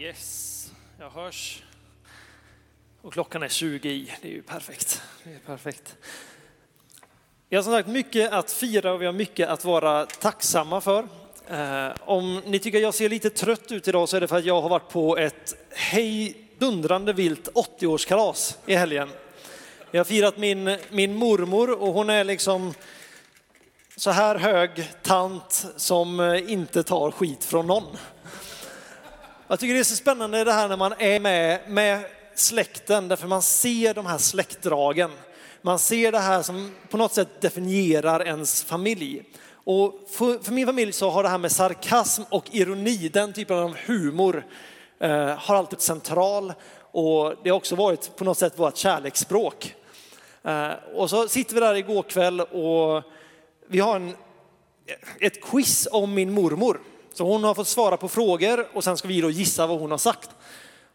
Yes, jag hörs. Och klockan är 20 i, det är ju perfekt. Det är perfekt. Vi har som sagt mycket att fira och vi har mycket att vara tacksamma för. Eh, om ni tycker jag ser lite trött ut idag så är det för att jag har varit på ett hejdundrande vilt 80-årskalas i helgen. Jag har firat min, min mormor och hon är liksom så här hög tant som eh, inte tar skit från någon. Jag tycker det är så spännande det här när man är med, med släkten, därför man ser de här släktdragen. Man ser det här som på något sätt definierar ens familj. Och för, för min familj så har det här med sarkasm och ironi, den typen av humor, eh, har alltid varit central. Och det har också varit på något sätt vårt kärleksspråk. Eh, och så sitter vi där igår kväll och vi har en, ett quiz om min mormor. Så hon har fått svara på frågor och sen ska vi då gissa vad hon har sagt.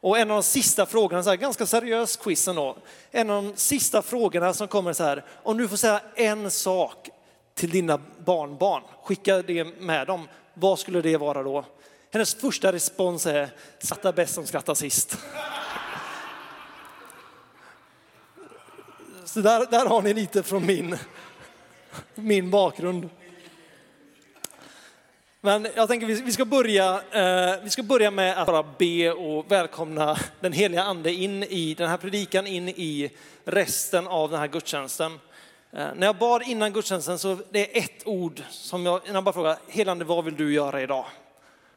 Och en av de sista frågorna, så här, ganska seriös quiz ändå. En av de sista frågorna som kommer så här, om du får säga en sak till dina barnbarn, skicka det med dem, vad skulle det vara då? Hennes första respons är, skratta bäst som skrattar sist. Så där, där har ni lite från min, min bakgrund. Men jag tänker vi ska börja, eh, vi ska börja med att bara be och välkomna den heliga ande in i den här predikan, in i resten av den här gudstjänsten. Eh, när jag bad innan gudstjänsten så det är ett ord som jag, när jag bara frågar, helande vad vill du göra idag?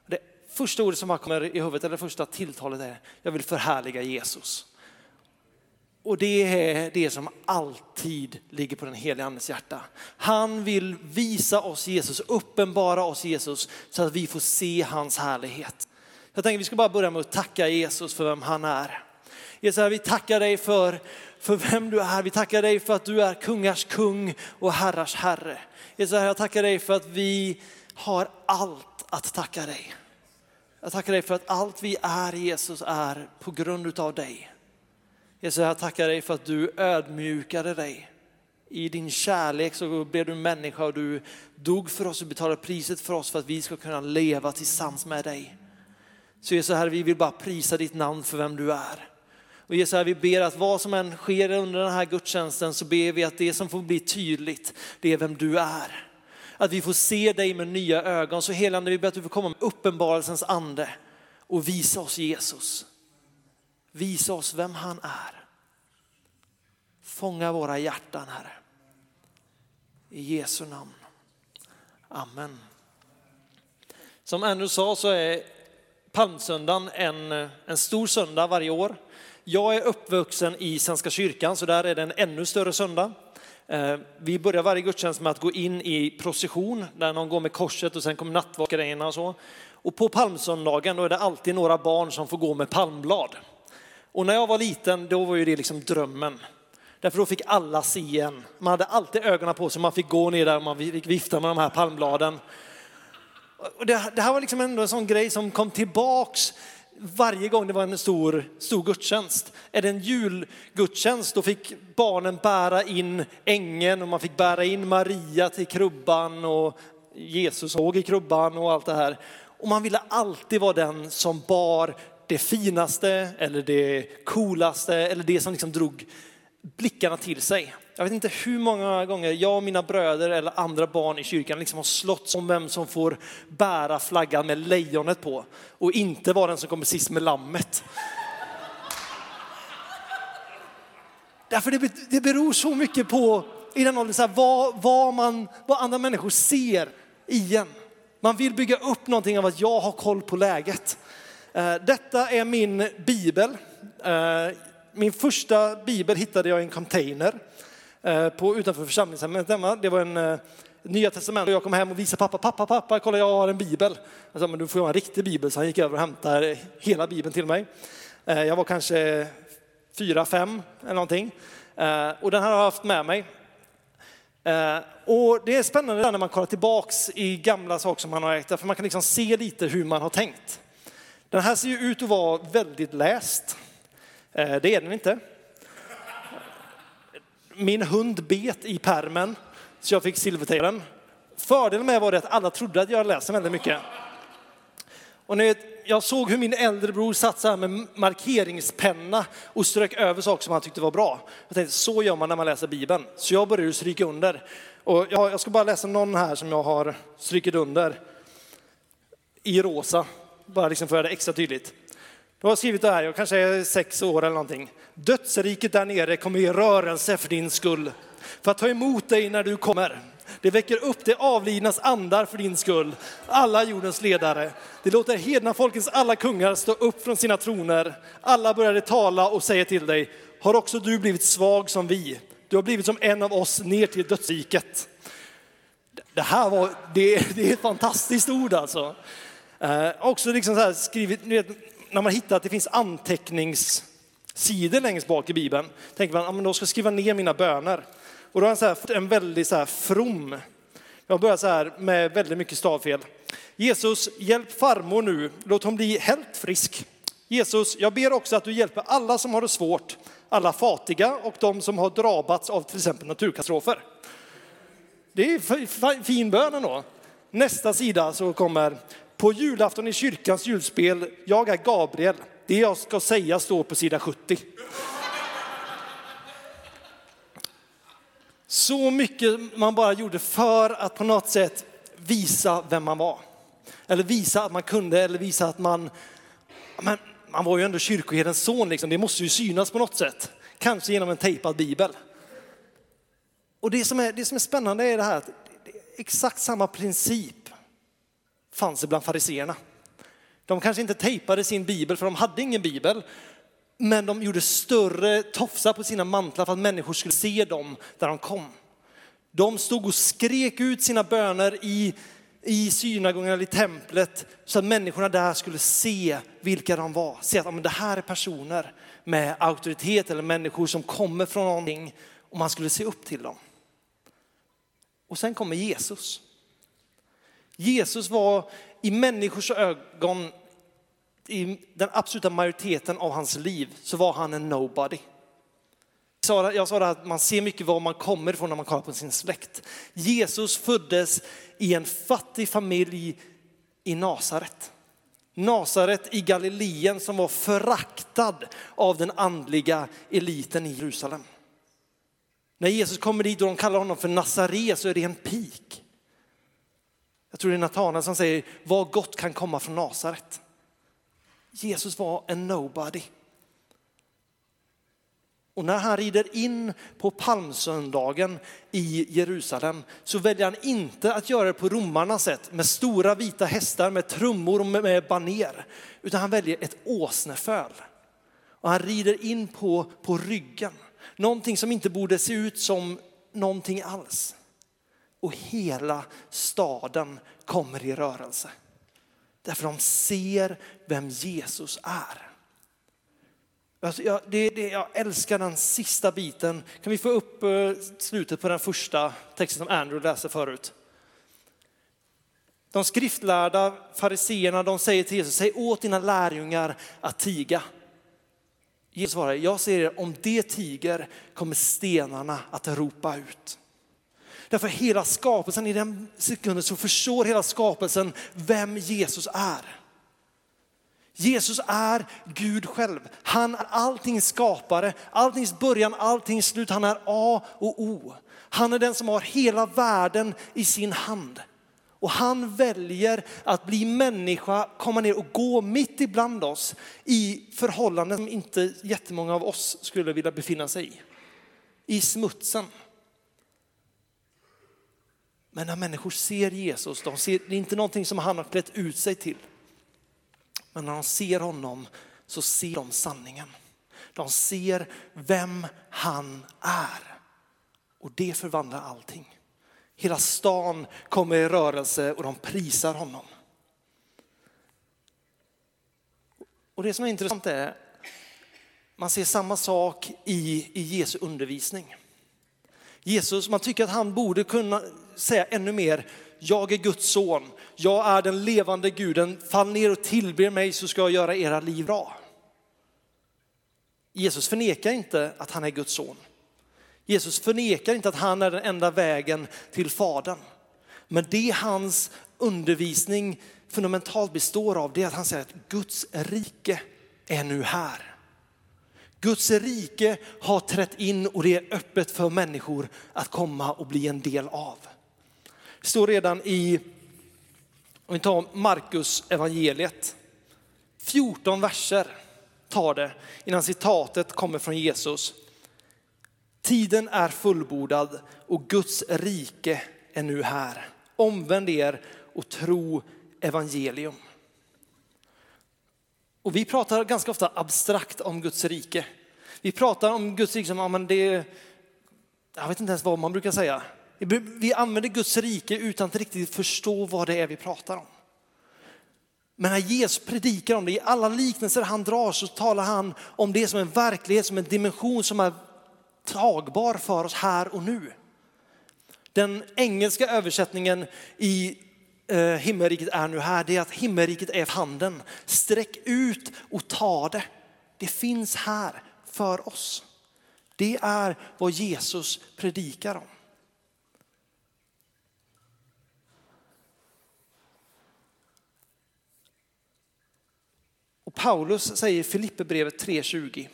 Det första ordet som bara kommer i huvudet, eller det första tilltalet är, jag vill förhärliga Jesus. Och det är det som alltid ligger på den heliga andes hjärta. Han vill visa oss Jesus, uppenbara oss Jesus så att vi får se hans härlighet. Jag tänker vi ska bara börja med att tacka Jesus för vem han är. Jesus, vi tackar dig för, för vem du är. Vi tackar dig för att du är kungars kung och herrars herre. Jesus, jag tackar dig för att vi har allt att tacka dig. Jag tackar dig för att allt vi är Jesus är på grund av dig. Jesus, jag tackar dig för att du ödmjukade dig. I din kärlek så blev du människa och du dog för oss och betalade priset för oss för att vi ska kunna leva tillsammans med dig. Så Jesus, här, vi vill bara prisa ditt namn för vem du är. Och Jesus, här, vi ber att vad som än sker under den här gudstjänsten så ber vi att det som får bli tydligt, det är vem du är. Att vi får se dig med nya ögon. Så helande, vi ber att du får komma med uppenbarelsens ande och visa oss Jesus. Visa oss vem han är. Fånga våra hjärtan, Herre. I Jesu namn. Amen. Som Andrew sa så är palmsöndagen en, en stor söndag varje år. Jag är uppvuxen i Svenska kyrkan så där är det en ännu större söndag. Eh, vi börjar varje gudstjänst med att gå in i procession där någon går med korset och sen kommer nattvardsgrejerna och så. Och på palmsöndagen då är det alltid några barn som får gå med palmblad. Och när jag var liten, då var ju det liksom drömmen. Därför då fick alla se en. Man hade alltid ögonen på sig, man fick gå ner där och man fick vifta med de här palmbladen. Och det, det här var liksom ändå en sån grej som kom tillbaks varje gång det var en stor, stor gudstjänst. Är det en julgudstjänst då fick barnen bära in ängeln och man fick bära in Maria till krubban och Jesus såg i krubban och allt det här. Och man ville alltid vara den som bar det finaste eller det coolaste eller det som liksom drog blickarna till sig. Jag vet inte hur många gånger jag och mina bröder eller andra barn i kyrkan liksom har slått om vem som får bära flaggan med lejonet på och inte vara den som kommer sist med lammet. Därför det, det beror så mycket på i den åldern, så här, vad, vad, man, vad andra människor ser i en. Man vill bygga upp någonting av att jag har koll på läget. Eh, detta är min bibel. Eh, min första bibel hittade jag i en container eh, på, utanför församlingshemmet hemma. Det var en Nya testamentet. Jag kom hem och visade pappa, pappa, pappa, kolla jag har en bibel. Jag sa, men du får ha en riktig bibel. Så han gick över och hämtade hela bibeln till mig. Jag var kanske fyra, fem eller någonting. Och den här har jag haft med mig. Och det är spännande när man kollar tillbaks i gamla saker som man har ägt, för man kan liksom se lite hur man har tänkt. Den här ser ju ut att vara väldigt läst. Eh, det är den inte. Min hund bet i permen så jag fick silvertejpa den. Fördelen med var det att alla trodde att jag läste väldigt mycket. Och ni vet, jag såg hur min äldre bror satt så här med markeringspenna och strök över saker som han tyckte var bra. Jag tänkte, så gör man när man läser Bibeln. Så jag började stryka under. Och jag, jag ska bara läsa någon här som jag har strykit under i rosa, bara liksom för att göra det extra tydligt. Du har skrivit det här, jag kanske är sex år eller någonting. Dödsriket där nere kommer i rörelse för din skull, för att ta emot dig när du kommer. Det väcker upp det avlidnas andar för din skull, alla jordens ledare. Det låter hedna folkens alla kungar stå upp från sina troner. Alla började tala och säga till dig, har också du blivit svag som vi? Du har blivit som en av oss ner till dödsriket. Det här var, det, det är ett fantastiskt ord alltså. Eh, också liksom så här skrivit, vet, när man hittar att det finns anteckningssidor längst bak i Bibeln, tänker man, ja, men då ska jag skriva ner mina böner. Och då har han så här, en väldigt så här from, jag börjar så här med väldigt mycket stavfel. Jesus, hjälp farmor nu, låt hon bli helt frisk. Jesus, jag ber också att du hjälper alla som har det svårt, alla fattiga och de som har drabbats av till exempel naturkatastrofer. Det är fin bön ändå. Nästa sida så kommer, på julafton i kyrkans julspel, jag är Gabriel. Det jag ska säga står på sida 70. Så mycket man bara gjorde för att på något sätt visa vem man var. Eller visa att man kunde, eller visa att man, men man var ju ändå kyrkoherdens son, liksom. det måste ju synas på något sätt. Kanske genom en tejpad bibel. Och det som är, det som är spännande är det här att exakt samma princip fanns det bland fariseerna. De kanske inte tejpade sin bibel för de hade ingen bibel, men de gjorde större tofsar på sina mantlar för att människor skulle se dem där de kom. De stod och skrek ut sina böner i, i synagogan eller i templet så att människorna där skulle se vilka de var. Se att ja, men det här är personer med auktoritet eller människor som kommer från någonting och man skulle se upp till dem. Och sen kommer Jesus. Jesus var i människors ögon i den absoluta majoriteten av hans liv så var han en nobody. Jag sa det att man ser mycket var man kommer ifrån när man kollar på sin släkt. Jesus föddes i en fattig familj i Nasaret. Nasaret i Galileen som var föraktad av den andliga eliten i Jerusalem. När Jesus kommer dit och de kallar honom för Nazaré så är det en pik. Jag tror det är Natanael som säger vad gott kan komma från Nasaret. Jesus var en nobody. Och när han rider in på palmsöndagen i Jerusalem så väljer han inte att göra det på romarnas sätt med stora vita hästar, med trummor och med baner, utan han väljer ett åsneföl. Och han rider in på, på ryggen, någonting som inte borde se ut som någonting alls. Och hela staden kommer i rörelse. Därför de ser vem Jesus är. Alltså jag, det, det, jag älskar den sista biten. Kan vi få upp eh, slutet på den första texten som Andrew läste förut? De skriftlärda fariseerna de säger till Jesus, säg åt dina lärjungar att tiga. Jesus svarar, jag säger er, om det tiger kommer stenarna att ropa ut. Därför hela skapelsen, i den sekunden så förstår hela skapelsen vem Jesus är. Jesus är Gud själv. Han är alltings skapare, alltings början, alltings slut. Han är A och O. Han är den som har hela världen i sin hand. Och han väljer att bli människa, komma ner och gå mitt ibland oss i förhållanden som inte jättemånga av oss skulle vilja befinna sig i. I smutsen. Men när människor ser Jesus, de ser, det är inte någonting som han har klätt ut sig till. Men när de ser honom så ser de sanningen. De ser vem han är. Och det förvandlar allting. Hela stan kommer i rörelse och de prisar honom. Och det som är intressant är, man ser samma sak i, i Jesu undervisning. Jesus, man tycker att han borde kunna säga ännu mer, jag är Guds son, jag är den levande guden, fall ner och tillber mig så ska jag göra era liv bra. Jesus förnekar inte att han är Guds son. Jesus förnekar inte att han är den enda vägen till Fadern. Men det hans undervisning fundamentalt består av det är att han säger att Guds rike är nu här. Guds rike har trätt in och det är öppet för människor att komma och bli en del av. Står redan i, om vi tar Markus evangeliet, 14 verser tar det innan citatet kommer från Jesus. Tiden är fullbordad och Guds rike är nu här. Omvänd er och tro evangelium. Och vi pratar ganska ofta abstrakt om Guds rike. Vi pratar om Guds rike som, ja, men det, jag vet inte ens vad man brukar säga. Vi använder Guds rike utan att riktigt förstå vad det är vi pratar om. Men när Jesus predikar om det, i alla liknelser han drar så talar han om det som en verklighet, som en dimension som är tagbar för oss här och nu. Den engelska översättningen i eh, himmelriket är nu här, det är att himmelriket är handen. Sträck ut och ta det. Det finns här för oss. Det är vad Jesus predikar om. Paulus säger i Filipperbrevet 3.20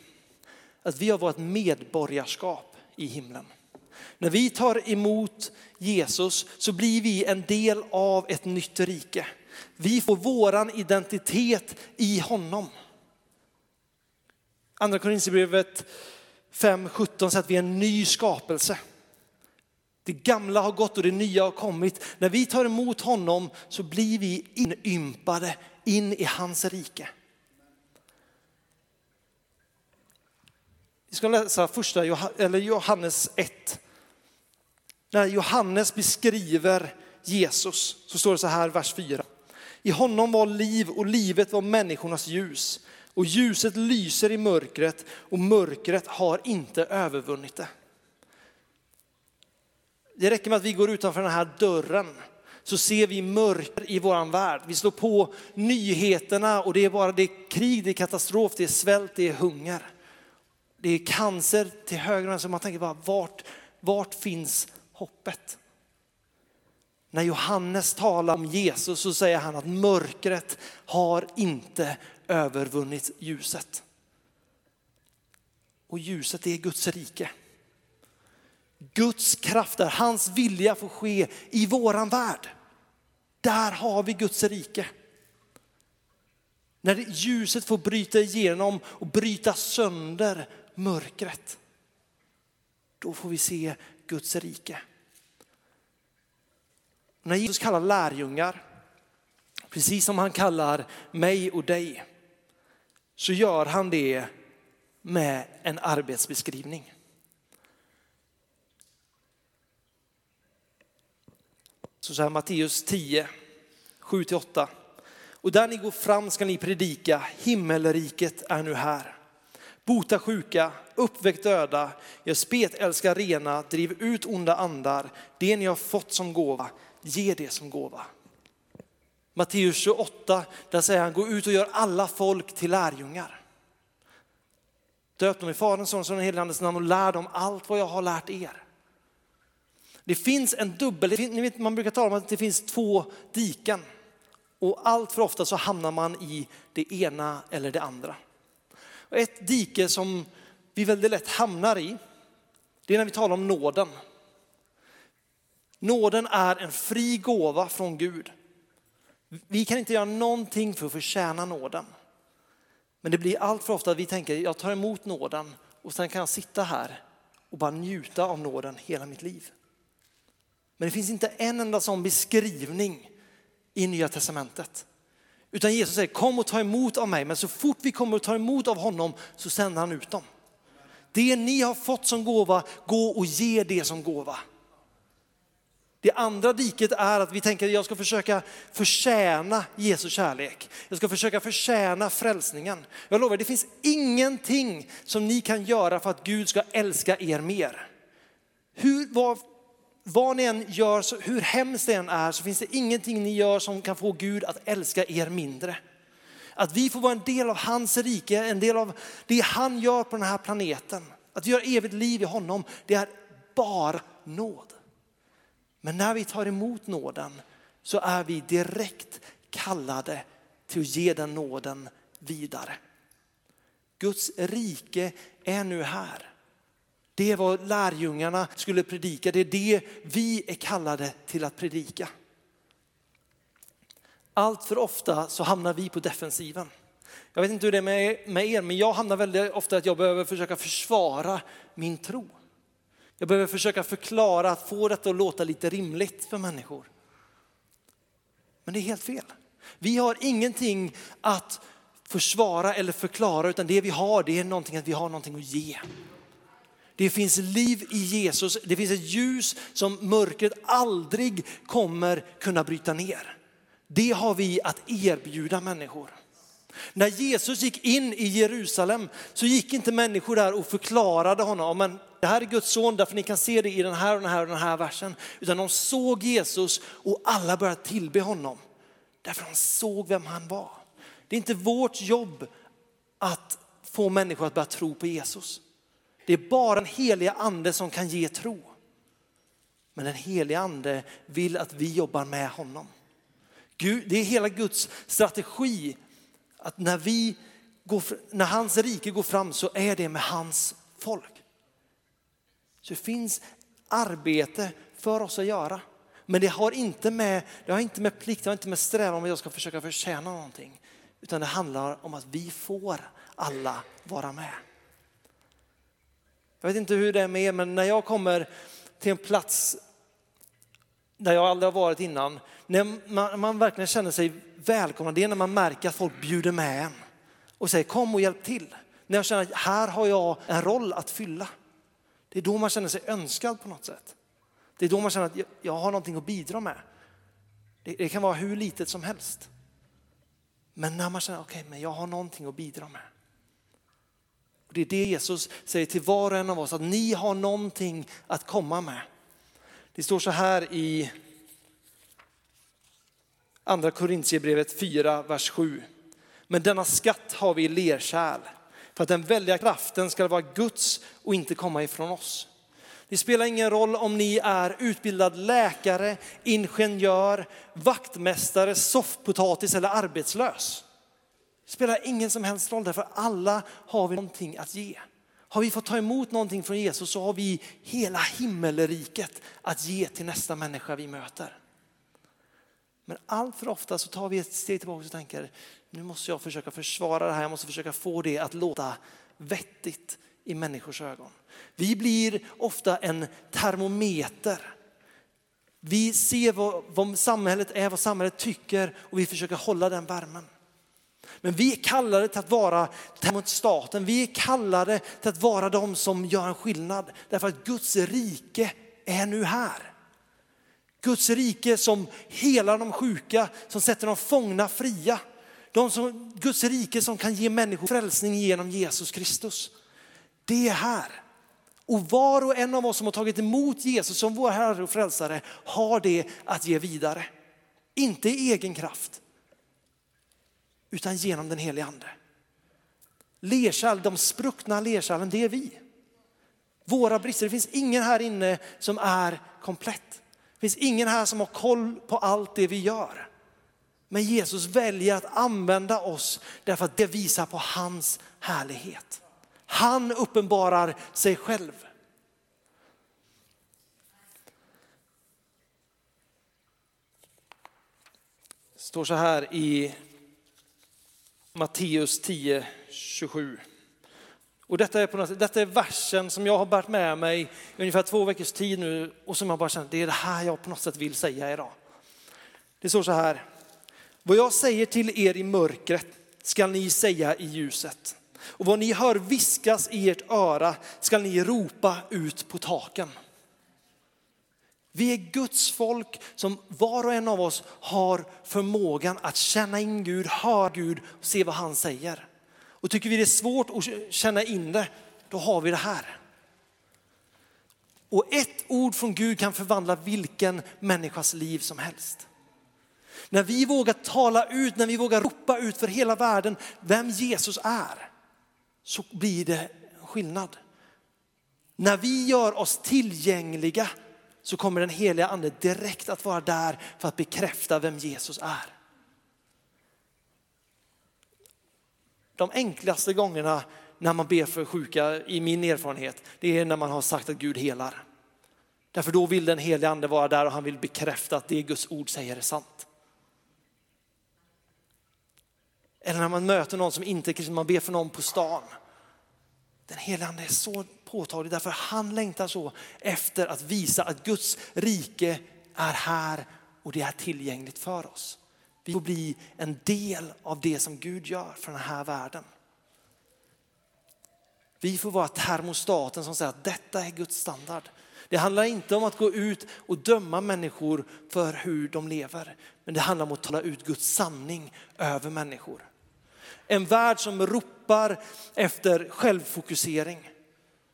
att vi har vårt medborgarskap i himlen. När vi tar emot Jesus så blir vi en del av ett nytt rike. Vi får våran identitet i honom. Andra Korinthierbrevet 5.17 säger att vi är en ny skapelse. Det gamla har gått och det nya har kommit. När vi tar emot honom så blir vi inympade in i hans rike. Vi ska läsa första Johannes 1. När Johannes beskriver Jesus så står det så här, vers 4. I honom var liv och livet var människornas ljus. Och ljuset lyser i mörkret och mörkret har inte övervunnit det. Det räcker med att vi går utanför den här dörren så ser vi mörker i våran värld. Vi slår på nyheterna och det är bara det är krig, det är katastrof, det är svält, det är hunger. Det är cancer till höger och vänster. Man tänker bara, vart, vart finns hoppet? När Johannes talar om Jesus så säger han att mörkret har inte övervunnit ljuset. Och ljuset är Guds rike. Guds krafter, hans vilja får ske i våran värld. Där har vi Guds rike. När ljuset får bryta igenom och bryta sönder mörkret. Då får vi se Guds rike. När Jesus kallar lärjungar, precis som han kallar mig och dig, så gör han det med en arbetsbeskrivning. Så säger Matteus 10, 7-8. Och där ni går fram ska ni predika, himmelriket är nu här. Bota sjuka, uppväck döda, gör spetälska rena, driv ut onda andar. Det ni har fått som gåva, ge det som gåva. Matteus 28, där säger han, gå ut och gör alla folk till lärjungar. Döp dem i Faderns, Sonens och den helige Andes namn och lär dem allt vad jag har lärt er. Det finns en dubbel, ni vet, man brukar tala om att det finns två diken. Och allt för ofta så hamnar man i det ena eller det andra. Ett dike som vi väldigt lätt hamnar i, det är när vi talar om nåden. Nåden är en fri gåva från Gud. Vi kan inte göra någonting för att förtjäna nåden. Men det blir allt för ofta att vi tänker, jag tar emot nåden och sen kan jag sitta här och bara njuta av nåden hela mitt liv. Men det finns inte en enda sån beskrivning i Nya Testamentet. Utan Jesus säger kom och ta emot av mig, men så fort vi kommer och tar emot av honom så sänder han ut dem. Det ni har fått som gåva, gå och ge det som gåva. Det andra diket är att vi tänker att jag ska försöka förtjäna Jesu kärlek. Jag ska försöka förtjäna frälsningen. Jag lovar, det finns ingenting som ni kan göra för att Gud ska älska er mer. Hur, vad, vad ni än gör, hur hemskt det än är, så finns det ingenting ni gör som kan få Gud att älska er mindre. Att vi får vara en del av hans rike, en del av det han gör på den här planeten. Att vi har evigt liv i honom, det är bara nåd. Men när vi tar emot nåden så är vi direkt kallade till att ge den nåden vidare. Guds rike är nu här. Det är vad lärjungarna skulle predika, det är det vi är kallade till att predika. Allt för ofta så hamnar vi på defensiven. Jag vet inte hur det är med er, men jag hamnar väldigt ofta att jag behöver försöka försvara min tro. Jag behöver försöka förklara, att få detta att låta lite rimligt för människor. Men det är helt fel. Vi har ingenting att försvara eller förklara, utan det vi har, det är någonting att vi har någonting att ge. Det finns liv i Jesus, det finns ett ljus som mörkret aldrig kommer kunna bryta ner. Det har vi att erbjuda människor. När Jesus gick in i Jerusalem så gick inte människor där och förklarade honom, men det här är Guds son därför ni kan se det i den här och den här och den här versen. Utan de såg Jesus och alla började tillbe honom. Därför de såg vem han var. Det är inte vårt jobb att få människor att börja tro på Jesus. Det är bara den heliga ande som kan ge tro. Men den heliga ande vill att vi jobbar med honom. Gud, det är hela Guds strategi att när, vi går, när hans rike går fram så är det med hans folk. Så det finns arbete för oss att göra. Men det har inte med, det har inte med plikt, det har inte med strävan om att jag ska försöka förtjäna någonting. Utan det handlar om att vi får alla vara med. Jag vet inte hur det är med er, men när jag kommer till en plats där jag aldrig har varit innan, när man, man verkligen känner sig välkomnad, det är när man märker att folk bjuder med en och säger kom och hjälp till. När jag känner att här har jag en roll att fylla. Det är då man känner sig önskad på något sätt. Det är då man känner att jag har någonting att bidra med. Det, det kan vara hur litet som helst. Men när man känner, okej, okay, men jag har någonting att bidra med. Och det är det Jesus säger till var och en av oss, att ni har någonting att komma med. Det står så här i andra Korintierbrevet 4, vers 7. Men denna skatt har vi i lerkärl för att den väldiga kraften ska vara Guds och inte komma ifrån oss. Det spelar ingen roll om ni är utbildad läkare, ingenjör, vaktmästare, soffpotatis eller arbetslös. Det spelar ingen som helst roll därför alla har vi någonting att ge. Har vi fått ta emot någonting från Jesus så har vi hela himmelriket att ge till nästa människa vi möter. Men allt för ofta så tar vi ett steg tillbaka och tänker, nu måste jag försöka försvara det här, jag måste försöka få det att låta vettigt i människors ögon. Vi blir ofta en termometer. Vi ser vad, vad samhället är, vad samhället tycker och vi försöker hålla den värmen. Men vi är kallade till att vara mot staten, vi är kallade till att vara de som gör en skillnad. Därför att Guds rike är nu här. Guds rike som helar de sjuka, som sätter de fångna fria. De som, Guds rike som kan ge människor frälsning genom Jesus Kristus. Det är här. Och var och en av oss som har tagit emot Jesus som vår Herre och Frälsare har det att ge vidare. Inte i egen kraft, utan genom den helige Ande. Lerkärl, de spruckna lerkärlen, det är vi. Våra brister, det finns ingen här inne som är komplett. Det finns ingen här som har koll på allt det vi gör. Men Jesus väljer att använda oss därför att det visar på hans härlighet. Han uppenbarar sig själv. Det står så här i Matteus 10, 27. Och detta är, på något, detta är versen som jag har bärt med mig i ungefär två veckors tid nu och som jag bara känner, det är det här jag på något sätt vill säga idag. Det står så här, vad jag säger till er i mörkret ska ni säga i ljuset. Och vad ni hör viskas i ert öra ska ni ropa ut på taken. Vi är Guds folk som var och en av oss har förmågan att känna in Gud, höra Gud och se vad han säger. Och tycker vi det är svårt att känna in det, då har vi det här. Och ett ord från Gud kan förvandla vilken människas liv som helst. När vi vågar tala ut, när vi vågar ropa ut för hela världen vem Jesus är, så blir det skillnad. När vi gör oss tillgängliga så kommer den heliga ande direkt att vara där för att bekräfta vem Jesus är. De enklaste gångerna när man ber för sjuka, i min erfarenhet, det är när man har sagt att Gud helar. Därför då vill den heliga ande vara där och han vill bekräfta att det Guds ord säger är sant. Eller när man möter någon som inte är kristen, man ber för någon på stan. Den heliga ande är så påtaglig därför han längtar så efter att visa att Guds rike är här och det är tillgängligt för oss. Vi får bli en del av det som Gud gör för den här världen. Vi får vara termostaten som säger att detta är Guds standard. Det handlar inte om att gå ut och döma människor för hur de lever, men det handlar om att tala ut Guds sanning över människor. En värld som ropar efter självfokusering,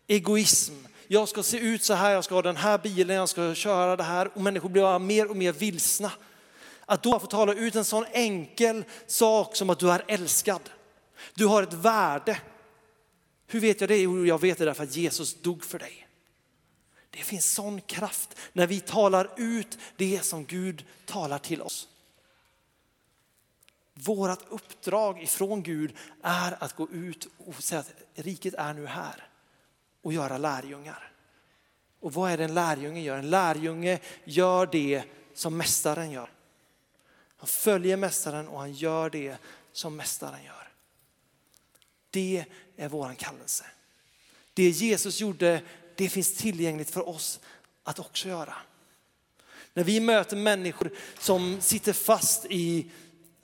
egoism. Jag ska se ut så här, jag ska ha den här bilen, jag ska köra det här och människor blir mer och mer vilsna. Att då få tala ut en sån enkel sak som att du är älskad. Du har ett värde. Hur vet jag det? Jo, jag vet det därför att Jesus dog för dig. Det finns sån kraft när vi talar ut det som Gud talar till oss. Vårat uppdrag ifrån Gud är att gå ut och säga att riket är nu här och göra lärjungar. Och vad är det en lärjunge gör? En lärjunge gör det som mästaren gör. Han följer mästaren och han gör det som mästaren gör. Det är våran kallelse. Det Jesus gjorde, det finns tillgängligt för oss att också göra. När vi möter människor som sitter fast i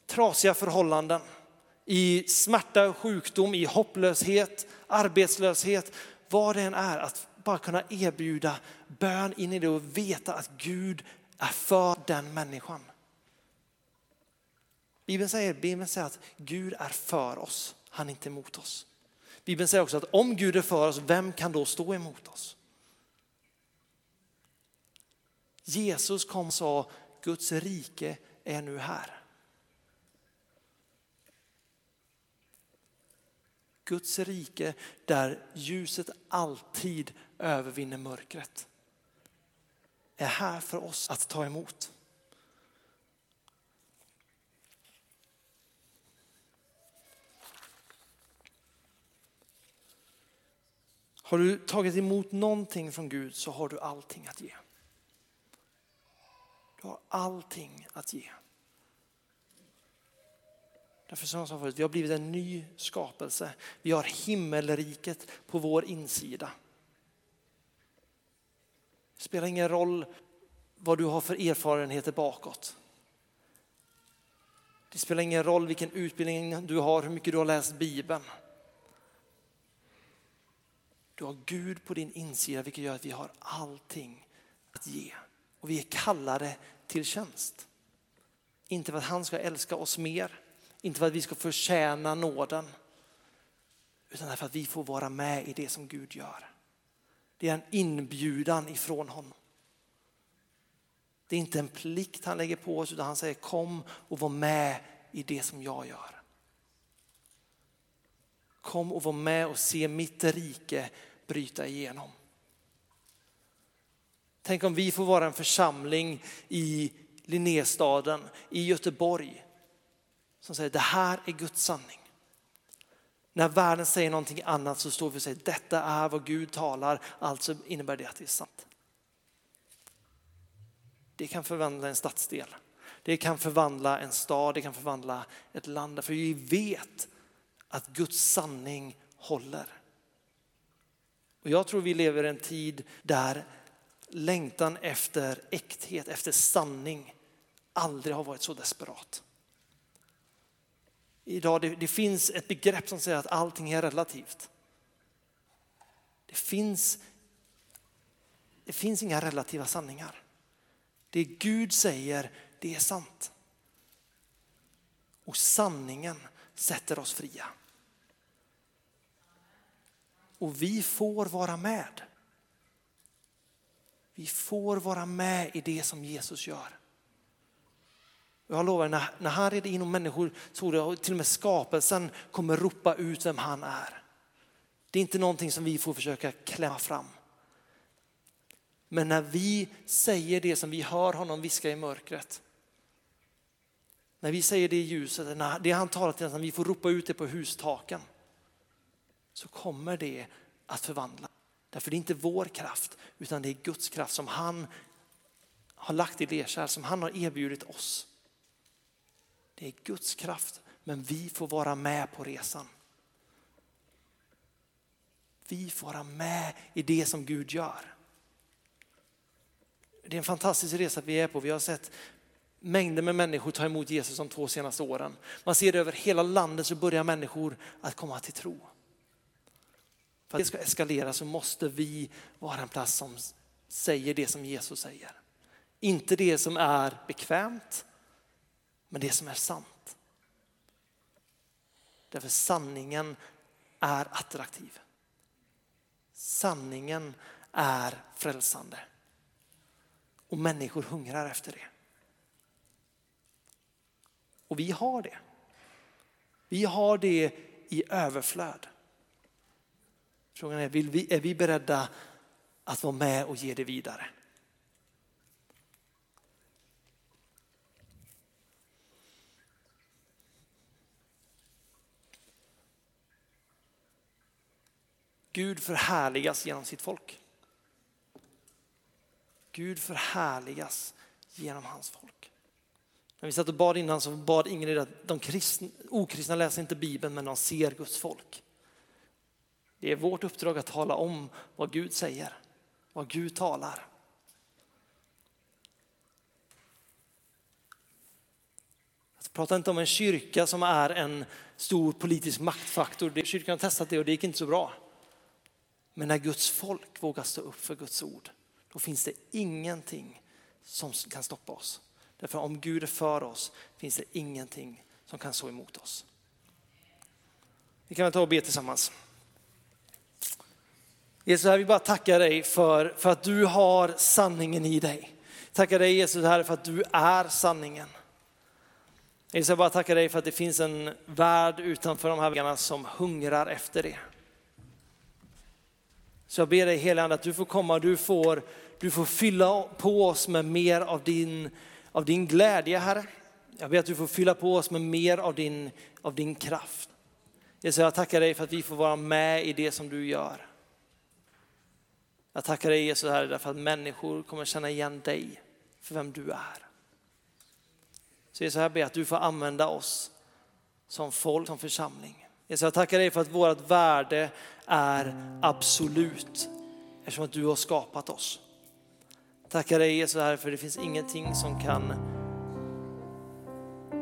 trasiga förhållanden, i smärta och sjukdom, i hopplöshet, arbetslöshet, vad det än är, att bara kunna erbjuda bön in i det och veta att Gud är för den människan. Bibeln säger, Bibeln säger att Gud är för oss, han är inte emot oss. Bibeln säger också att om Gud är för oss, vem kan då stå emot oss? Jesus kom och sa, Guds rike är nu här. Guds rike där ljuset alltid övervinner mörkret är här för oss att ta emot. Har du tagit emot någonting från Gud så har du allting att ge. Du har allting att ge. Därför som jag sa förut, vi har blivit en ny skapelse. Vi har himmelriket på vår insida. Det spelar ingen roll vad du har för erfarenheter bakåt. Det spelar ingen roll vilken utbildning du har, hur mycket du har läst Bibeln. Du har Gud på din insida vilket gör att vi har allting att ge. Och vi är kallade till tjänst. Inte för att han ska älska oss mer, inte för att vi ska förtjäna nåden, utan för att vi får vara med i det som Gud gör. Det är en inbjudan ifrån honom. Det är inte en plikt han lägger på oss utan han säger kom och var med i det som jag gör. Kom och var med och se mitt rike bryta igenom. Tänk om vi får vara en församling i Linnéstaden, i Göteborg, som säger det här är Guds sanning. När världen säger någonting annat så står vi och säger detta är vad Gud talar, alltså innebär det att det är sant. Det kan förvandla en stadsdel. Det kan förvandla en stad, det kan förvandla ett land. För vi vet att Guds sanning håller. Och jag tror vi lever i en tid där längtan efter äkthet, efter sanning aldrig har varit så desperat. Idag det, det finns ett begrepp som säger att allting är relativt. Det finns, det finns inga relativa sanningar. Det Gud säger, det är sant. Och sanningen sätter oss fria. Och vi får vara med. Vi får vara med i det som Jesus gör. Jag lovar, när, när han reder in och människor, jag till och med skapelsen kommer ropa ut vem han är. Det är inte någonting som vi får försöka klämma fram. Men när vi säger det som vi hör honom viska i mörkret, när vi säger det i ljuset, när det han talar till oss, när vi får ropa ut det på hustaken, så kommer det att förvandla. Därför det är inte vår kraft, utan det är Guds kraft som han har lagt i lerkärl, som han har erbjudit oss. Det är Guds kraft, men vi får vara med på resan. Vi får vara med i det som Gud gör. Det är en fantastisk resa vi är på. Vi har sett mängder med människor ta emot Jesus de två senaste åren. Man ser det över hela landet så börjar människor att komma till tro. För att det ska eskalera så måste vi vara en plats som säger det som Jesus säger. Inte det som är bekvämt, men det som är sant. Därför sanningen är attraktiv. Sanningen är frälsande. Och människor hungrar efter det. Och vi har det. Vi har det i överflöd. Frågan är, vill vi, är vi beredda att vara med och ge det vidare? Gud förhärligas genom sitt folk. Gud förhärligas genom hans folk. När vi satt och bad innan så bad Ingrid att de kristna, okristna läser inte Bibeln men de ser Guds folk. Det är vårt uppdrag att tala om vad Gud säger, vad Gud talar. Jag pratar inte om en kyrka som är en stor politisk maktfaktor. Kyrkan har testat det och det gick inte så bra. Men när Guds folk vågar stå upp för Guds ord, då finns det ingenting som kan stoppa oss. Därför om Gud är för oss finns det ingenting som kan stå emot oss. Vi kan väl ta och be tillsammans. Jesus, jag vill bara tacka dig för, för att du har sanningen i dig. Tackar dig Jesus Herre för att du är sanningen. Jesus, jag bara tackar dig för att det finns en värld utanför de här väggarna som hungrar efter det. Så jag ber dig helige att du får komma, du får, du får fylla på oss med mer av din, av din glädje Herre. Jag ber att du får fylla på oss med mer av din, av din kraft. Jesus, jag tackar dig för att vi får vara med i det som du gör. Jag tackar dig Jesus Herre därför att människor kommer känna igen dig för vem du är. Så Jesus, jag ber att du får använda oss som folk, som församling. Jesus, jag tackar dig för att vårt värde är absolut eftersom att du har skapat oss. Tackar dig Jesus Herre för det finns ingenting som kan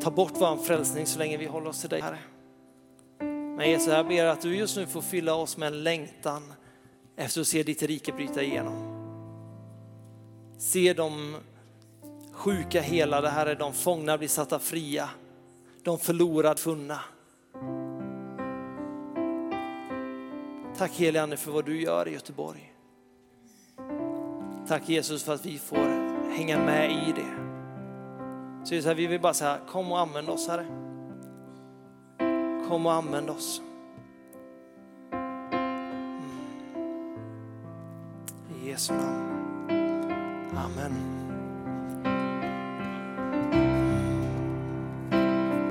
ta bort vår frälsning så länge vi håller oss till dig Herre. Men Jesus, jag ber att du just nu får fylla oss med en längtan efter att se ditt rike bryta igenom. Se de sjuka helade, Herre, de fångna bli satta fria, de förlorade funna. Tack helige Ande för vad du gör i Göteborg. Tack Jesus för att vi får hänga med i det. Så här, vi vill bara säga, kom och använd oss Herre. Kom och använd oss. Mm. I Jesu namn. Amen.